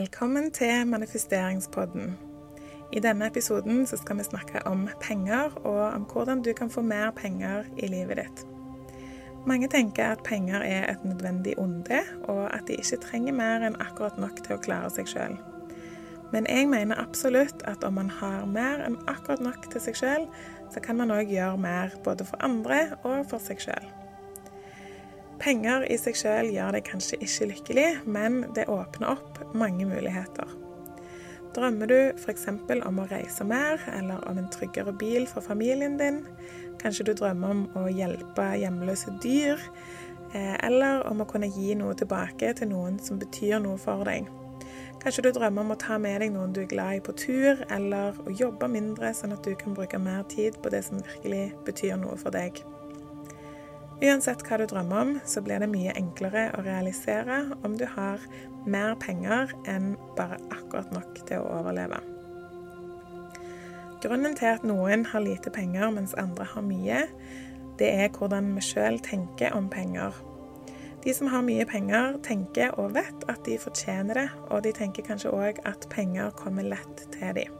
Velkommen til manifesteringspodden. I denne episoden skal vi snakke om penger, og om hvordan du kan få mer penger i livet ditt. Mange tenker at penger er et nødvendig onde, og at de ikke trenger mer enn akkurat nok til å klare seg sjøl. Men jeg mener absolutt at om man har mer enn akkurat nok til seg sjøl, så kan man òg gjøre mer både for andre og for seg sjøl. Penger i seg sjøl gjør deg kanskje ikke lykkelig, men det åpner opp mange muligheter. Drømmer du f.eks. om å reise mer, eller om en tryggere bil for familien din? Kanskje du drømmer om å hjelpe hjemløse dyr? Eh, eller om å kunne gi noe tilbake til noen som betyr noe for deg? Kanskje du drømmer om å ta med deg noen du er glad i på tur, eller å jobbe mindre, sånn at du kan bruke mer tid på det som virkelig betyr noe for deg. Uansett hva du drømmer om, så blir det mye enklere å realisere om du har mer penger enn bare akkurat nok til å overleve. Grunnen til at noen har lite penger mens andre har mye, det er hvordan vi sjøl tenker om penger de som har mye penger, tenker og vet at de fortjener det, og de tenker kanskje òg at penger kommer lett til dem.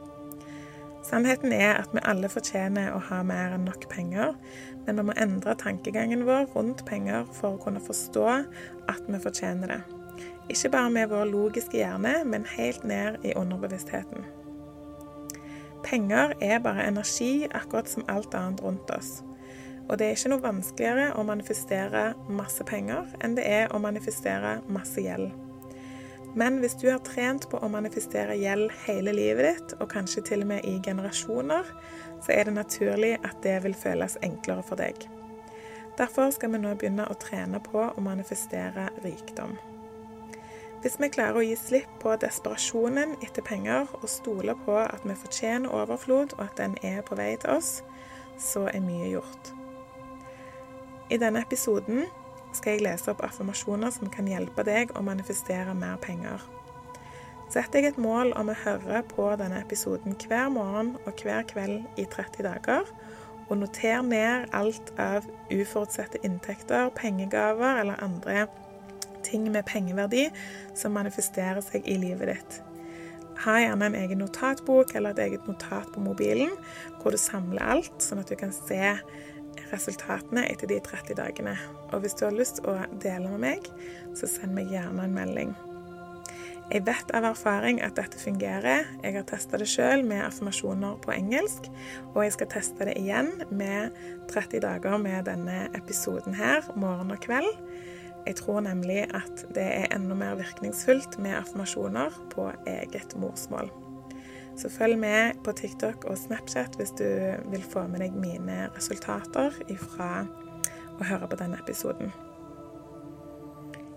Sannheten er at vi alle fortjener å ha mer enn nok penger, men vi må endre tankegangen vår rundt penger for å kunne forstå at vi fortjener det. Ikke bare med vår logiske hjerne, men helt ned i underbevisstheten. Penger er bare energi, akkurat som alt annet rundt oss. Og det er ikke noe vanskeligere å manifestere masse penger enn det er å manifestere masse gjeld. Men hvis du har trent på å manifestere gjeld hele livet ditt, og kanskje til og med i generasjoner, så er det naturlig at det vil føles enklere for deg. Derfor skal vi nå begynne å trene på å manifestere rikdom. Hvis vi klarer å gi slipp på desperasjonen etter penger og stole på at vi fortjener overflod og at den er på vei til oss, så er mye gjort. I denne episoden skal jeg lese opp affirmasjoner som kan hjelpe deg å manifestere mer penger. Sett deg et mål om å høre på denne episoden hver morgen og hver kveld i 30 dager, og noter ned alt av uforutsette inntekter, pengegaver eller andre ting med pengeverdi som manifesterer seg i livet ditt. Ha gjerne en egen notatbok eller et eget notat på mobilen hvor du samler alt, sånn at du kan se resultatene etter de 30 dagene. Og hvis du har lyst å dele med meg, så send meg gjerne en melding. Jeg vet av erfaring at dette fungerer. Jeg har testa det sjøl med affirmasjoner på engelsk, og jeg skal teste det igjen med 30 dager med denne episoden her, morgen og kveld. Jeg tror nemlig at det er enda mer virkningsfullt med affirmasjoner på eget morsmål. Så følg med på TikTok og Snapchat hvis du vil få med deg mine resultater ifra å høre på denne episoden.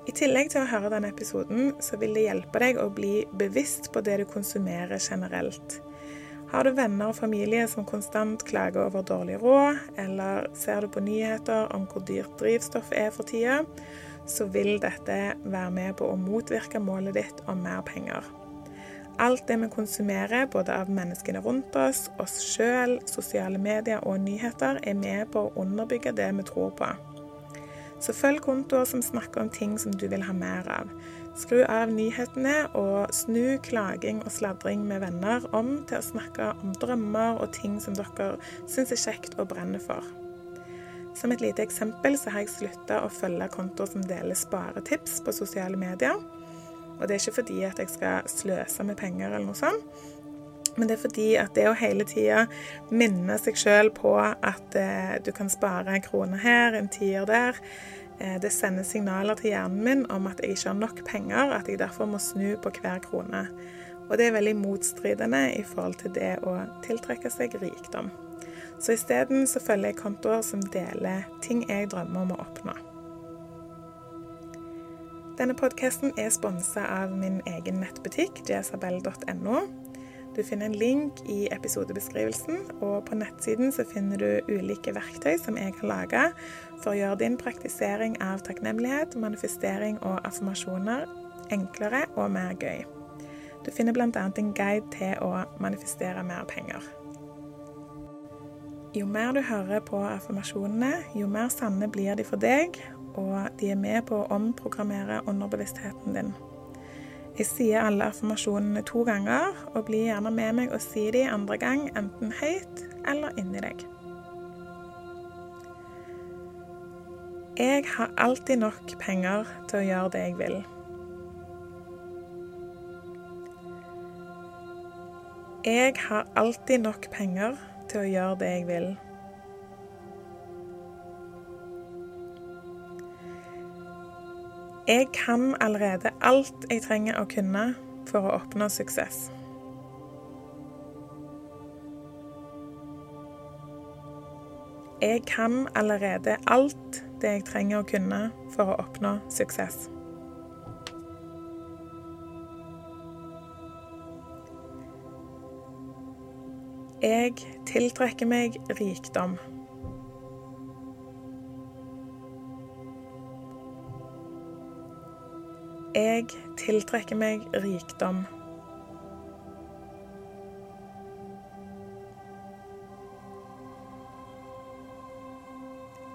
I tillegg til å høre denne episoden, så vil det hjelpe deg å bli bevisst på det du konsumerer generelt. Har du venner og familie som konstant klager over dårlig råd, eller ser du på nyheter om hvor dyrt drivstoff er for tida, så vil dette være med på å motvirke målet ditt om mer penger. Alt det vi konsumerer, både av menneskene rundt oss, oss sjøl, sosiale medier og nyheter, er med på å underbygge det vi tror på. Så følg kontoer som snakker om ting som du vil ha mer av. Skru av nyhetene, og snu klaging og sladring med venner om til å snakke om drømmer og ting som dere syns er kjekt og brenner for. Som et lite eksempel så har jeg slutta å følge kontoer som deler sparetips på sosiale medier. Og det er ikke fordi at jeg skal sløse med penger eller noe sånt. Men det er fordi at det å hele tida minne seg sjøl på at eh, du kan spare en krone her, en tier der, eh, det sender signaler til hjernen min om at jeg ikke har nok penger, at jeg derfor må snu på hver krone. Og det er veldig motstridende i forhold til det å tiltrekke seg rikdom. Så isteden følger jeg kontoer som deler ting jeg drømmer om å oppnå. Denne podkasten er sponsa av min egen nettbutikk, jesabel.no. Du finner en link i episodebeskrivelsen, og på nettsiden så finner du ulike verktøy som jeg har laga for å gjøre din praktisering av takknemlighet, manifestering og affirmasjoner enklere og mer gøy. Du finner bl.a. en guide til å manifestere mer penger. Jo mer du hører på affirmasjonene, jo mer sanne blir de for deg, og de er med på å omprogrammere underbevisstheten din. Jeg sier alle affirmasjonene to ganger, og bli gjerne med meg og si de andre gang, enten høyt eller inni deg. Jeg har alltid nok penger til å gjøre det jeg vil. Jeg har alltid nok penger til å gjøre det jeg vil. Jeg kan allerede alt jeg trenger å kunne for å oppnå suksess. Jeg kan allerede alt det jeg trenger å kunne for å oppnå suksess. Jeg tiltrekker meg rikdom. Jeg tiltrekker meg rikdom.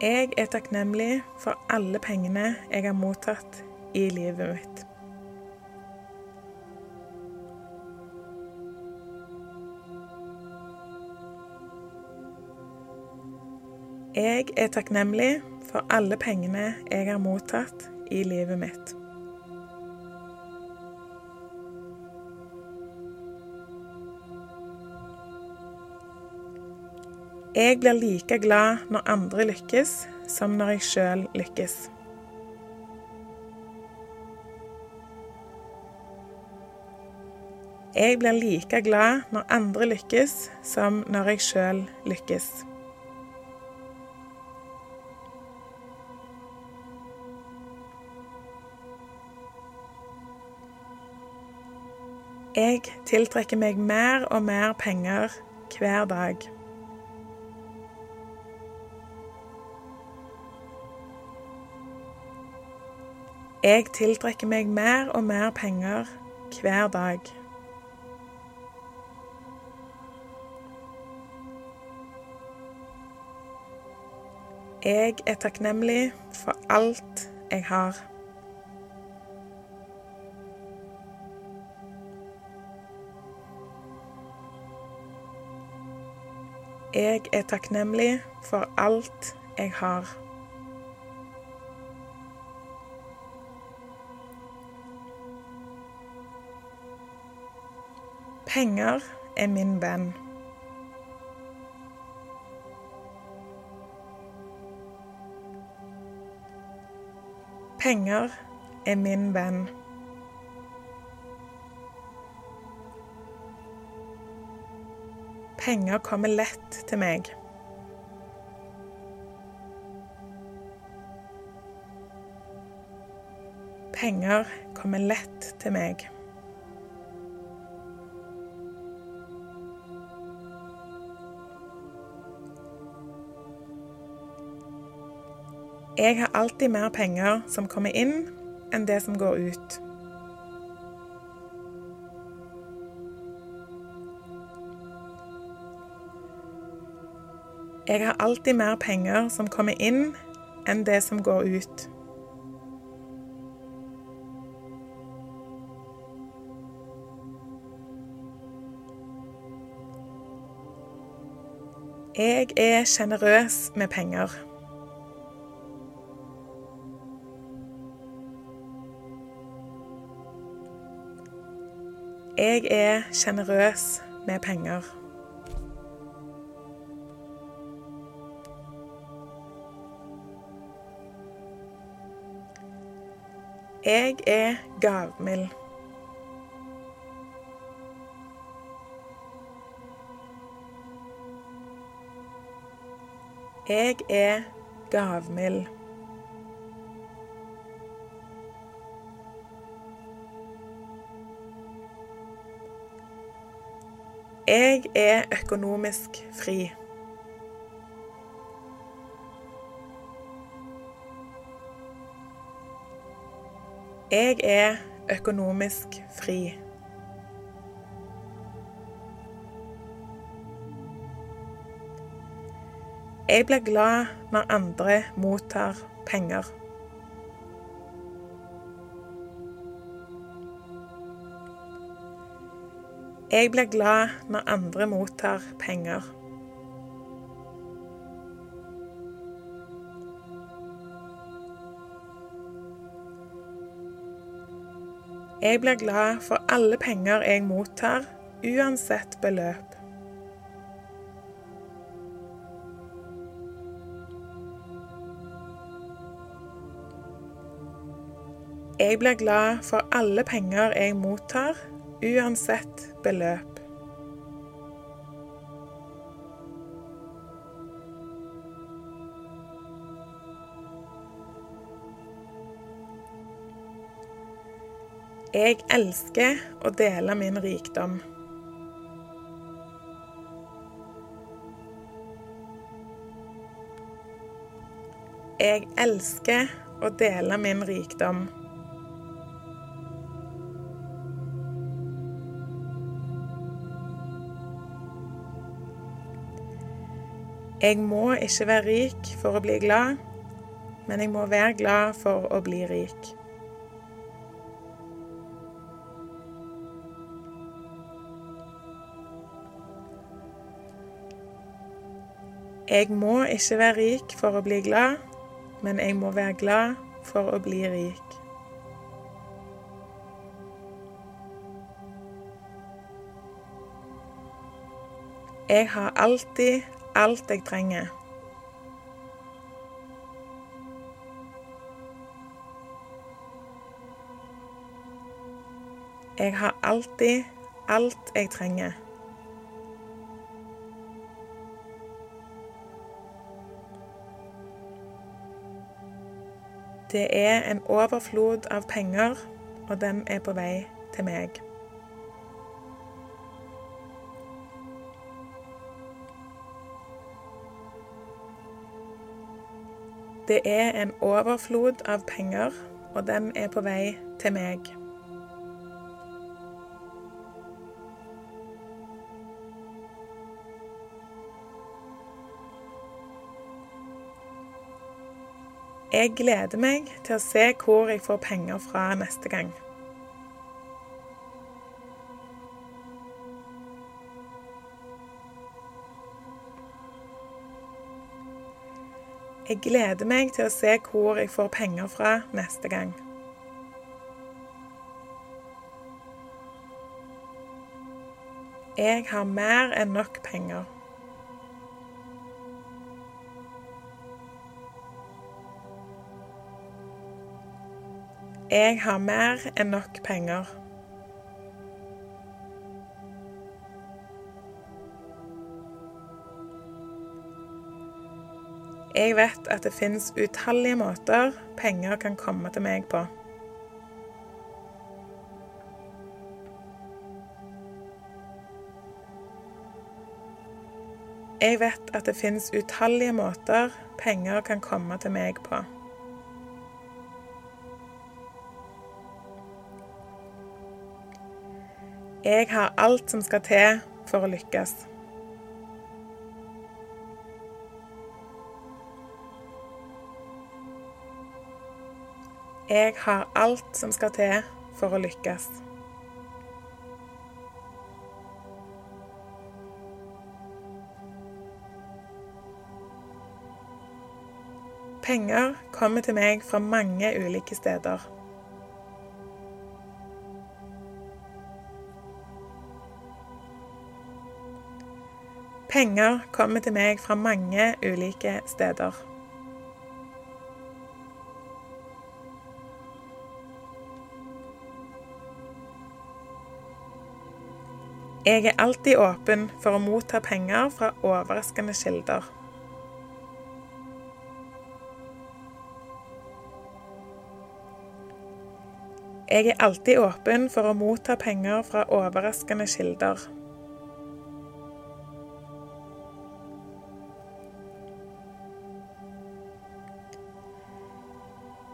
Jeg er takknemlig for alle pengene jeg har mottatt i livet mitt. Jeg er takknemlig for alle pengene jeg har mottatt i livet mitt. Jeg blir like glad når andre lykkes, som når jeg sjøl lykkes. Jeg blir like glad når andre lykkes, som når jeg sjøl lykkes. Jeg tiltrekker meg mer og mer penger hver dag. Jeg tiltrekker meg mer og mer penger hver dag. Jeg er takknemlig for alt jeg har. Jeg er takknemlig for alt jeg har. Penger er min venn. Penger er min venn. Penger kommer lett til meg. Penger kommer lett til meg. Jeg har alltid mer penger som kommer inn, enn det som går ut. Jeg har alltid mer penger som kommer inn, enn det som går ut. Jeg er sjenerøs med penger. Jeg er sjenerøs med penger. Jeg er gavmild. Jeg er gavmild. Jeg er økonomisk fri. Jeg er økonomisk fri. Jeg blir glad når andre mottar penger. Jeg blir glad når andre mottar penger. Jeg blir glad for alle penger jeg mottar, uansett beløp. Jeg blir glad for alle penger jeg mottar, uansett beløp. Jeg elsker å dele min rikdom. Jeg elsker å dele min rikdom. Jeg må ikke være rik for å bli glad, men jeg må være glad for å bli rik. Jeg må ikke være rik for å bli glad, men jeg må være glad for å bli rik. Jeg har alltid alt jeg trenger. Jeg har alltid alt jeg trenger. Det er en overflod av penger, og den er på vei til meg. Det er en overflod av penger, og den er på vei til meg. Jeg gleder meg til å se hvor jeg får penger fra neste gang. Jeg gleder meg til å se hvor jeg får penger fra neste gang. Jeg har mer enn nok penger. Jeg har mer enn nok penger. Jeg vet at det finnes utallige måter penger kan komme til meg på. Jeg vet at det finnes utallige måter penger kan komme til meg på. Jeg har alt som skal til for å lykkes. Jeg har alt som skal til for å lykkes. Penger kommer til meg fra mange ulike steder. Penger kommer til meg fra mange ulike steder. Jeg er alltid åpen for å motta penger fra overraskende kilder. Jeg er alltid åpen for å motta penger fra overraskende kilder.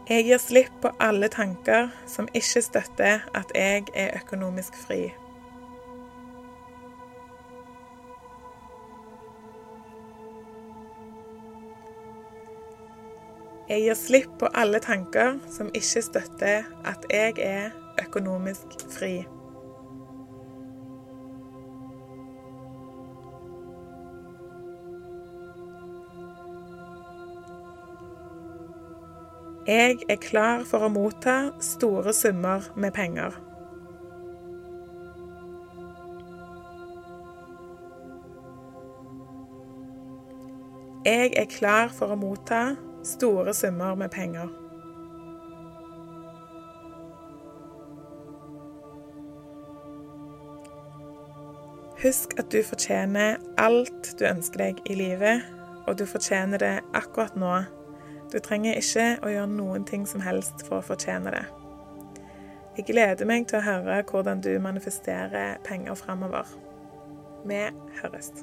Jeg gir slipp på alle tanker som ikke støtter at jeg er økonomisk fri. Jeg gir slipp på alle tanker som ikke støtter at jeg er økonomisk fri. Jeg er klar for å motta store summer med penger. Jeg er klar for å motta store summer med penger. Husk at du fortjener alt du ønsker deg i livet, og du fortjener det akkurat nå. Du trenger ikke å gjøre noen ting som helst for å fortjene det. Jeg gleder meg til å høre hvordan du manifesterer penger framover. Vi høres.